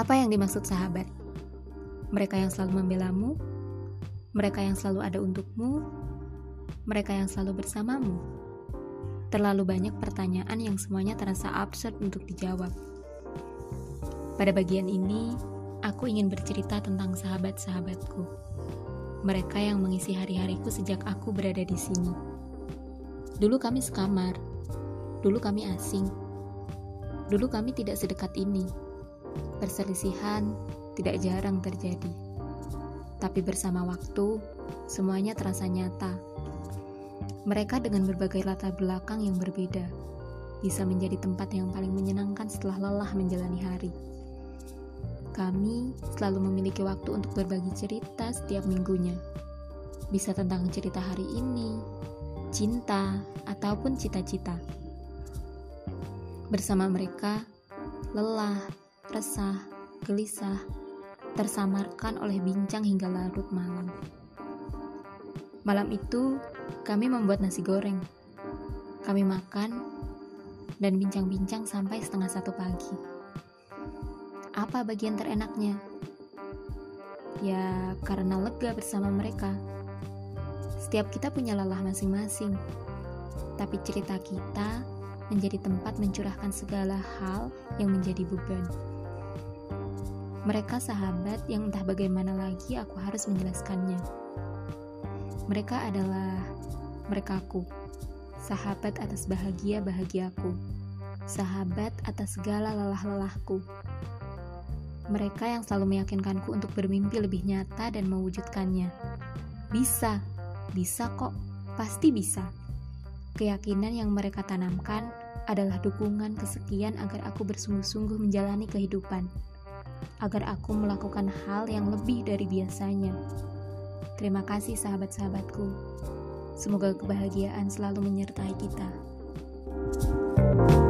Apa yang dimaksud sahabat? Mereka yang selalu membelamu, mereka yang selalu ada untukmu, mereka yang selalu bersamamu. Terlalu banyak pertanyaan yang semuanya terasa absurd untuk dijawab. Pada bagian ini, aku ingin bercerita tentang sahabat-sahabatku. Mereka yang mengisi hari-hariku sejak aku berada di sini. Dulu kami sekamar, dulu kami asing, dulu kami tidak sedekat ini. Perselisihan tidak jarang terjadi. Tapi bersama waktu, semuanya terasa nyata. Mereka dengan berbagai latar belakang yang berbeda, bisa menjadi tempat yang paling menyenangkan setelah lelah menjalani hari. Kami selalu memiliki waktu untuk berbagi cerita setiap minggunya. Bisa tentang cerita hari ini, cinta, ataupun cita-cita. Bersama mereka, lelah, resah, gelisah, tersamarkan oleh bincang hingga larut malam. Malam itu, kami membuat nasi goreng. Kami makan dan bincang-bincang sampai setengah satu pagi. Apa bagian terenaknya? Ya, karena lega bersama mereka. Setiap kita punya lelah masing-masing, tapi cerita kita menjadi tempat mencurahkan segala hal yang menjadi beban. Mereka sahabat yang entah bagaimana lagi aku harus menjelaskannya. Mereka adalah merekaku, sahabat atas bahagia-bahagiaku, sahabat atas segala lelah-lelahku. Mereka yang selalu meyakinkanku untuk bermimpi lebih nyata dan mewujudkannya. Bisa, bisa kok, pasti bisa. Keyakinan yang mereka tanamkan adalah dukungan kesekian agar aku bersungguh-sungguh menjalani kehidupan, agar aku melakukan hal yang lebih dari biasanya. Terima kasih, sahabat-sahabatku. Semoga kebahagiaan selalu menyertai kita. thank you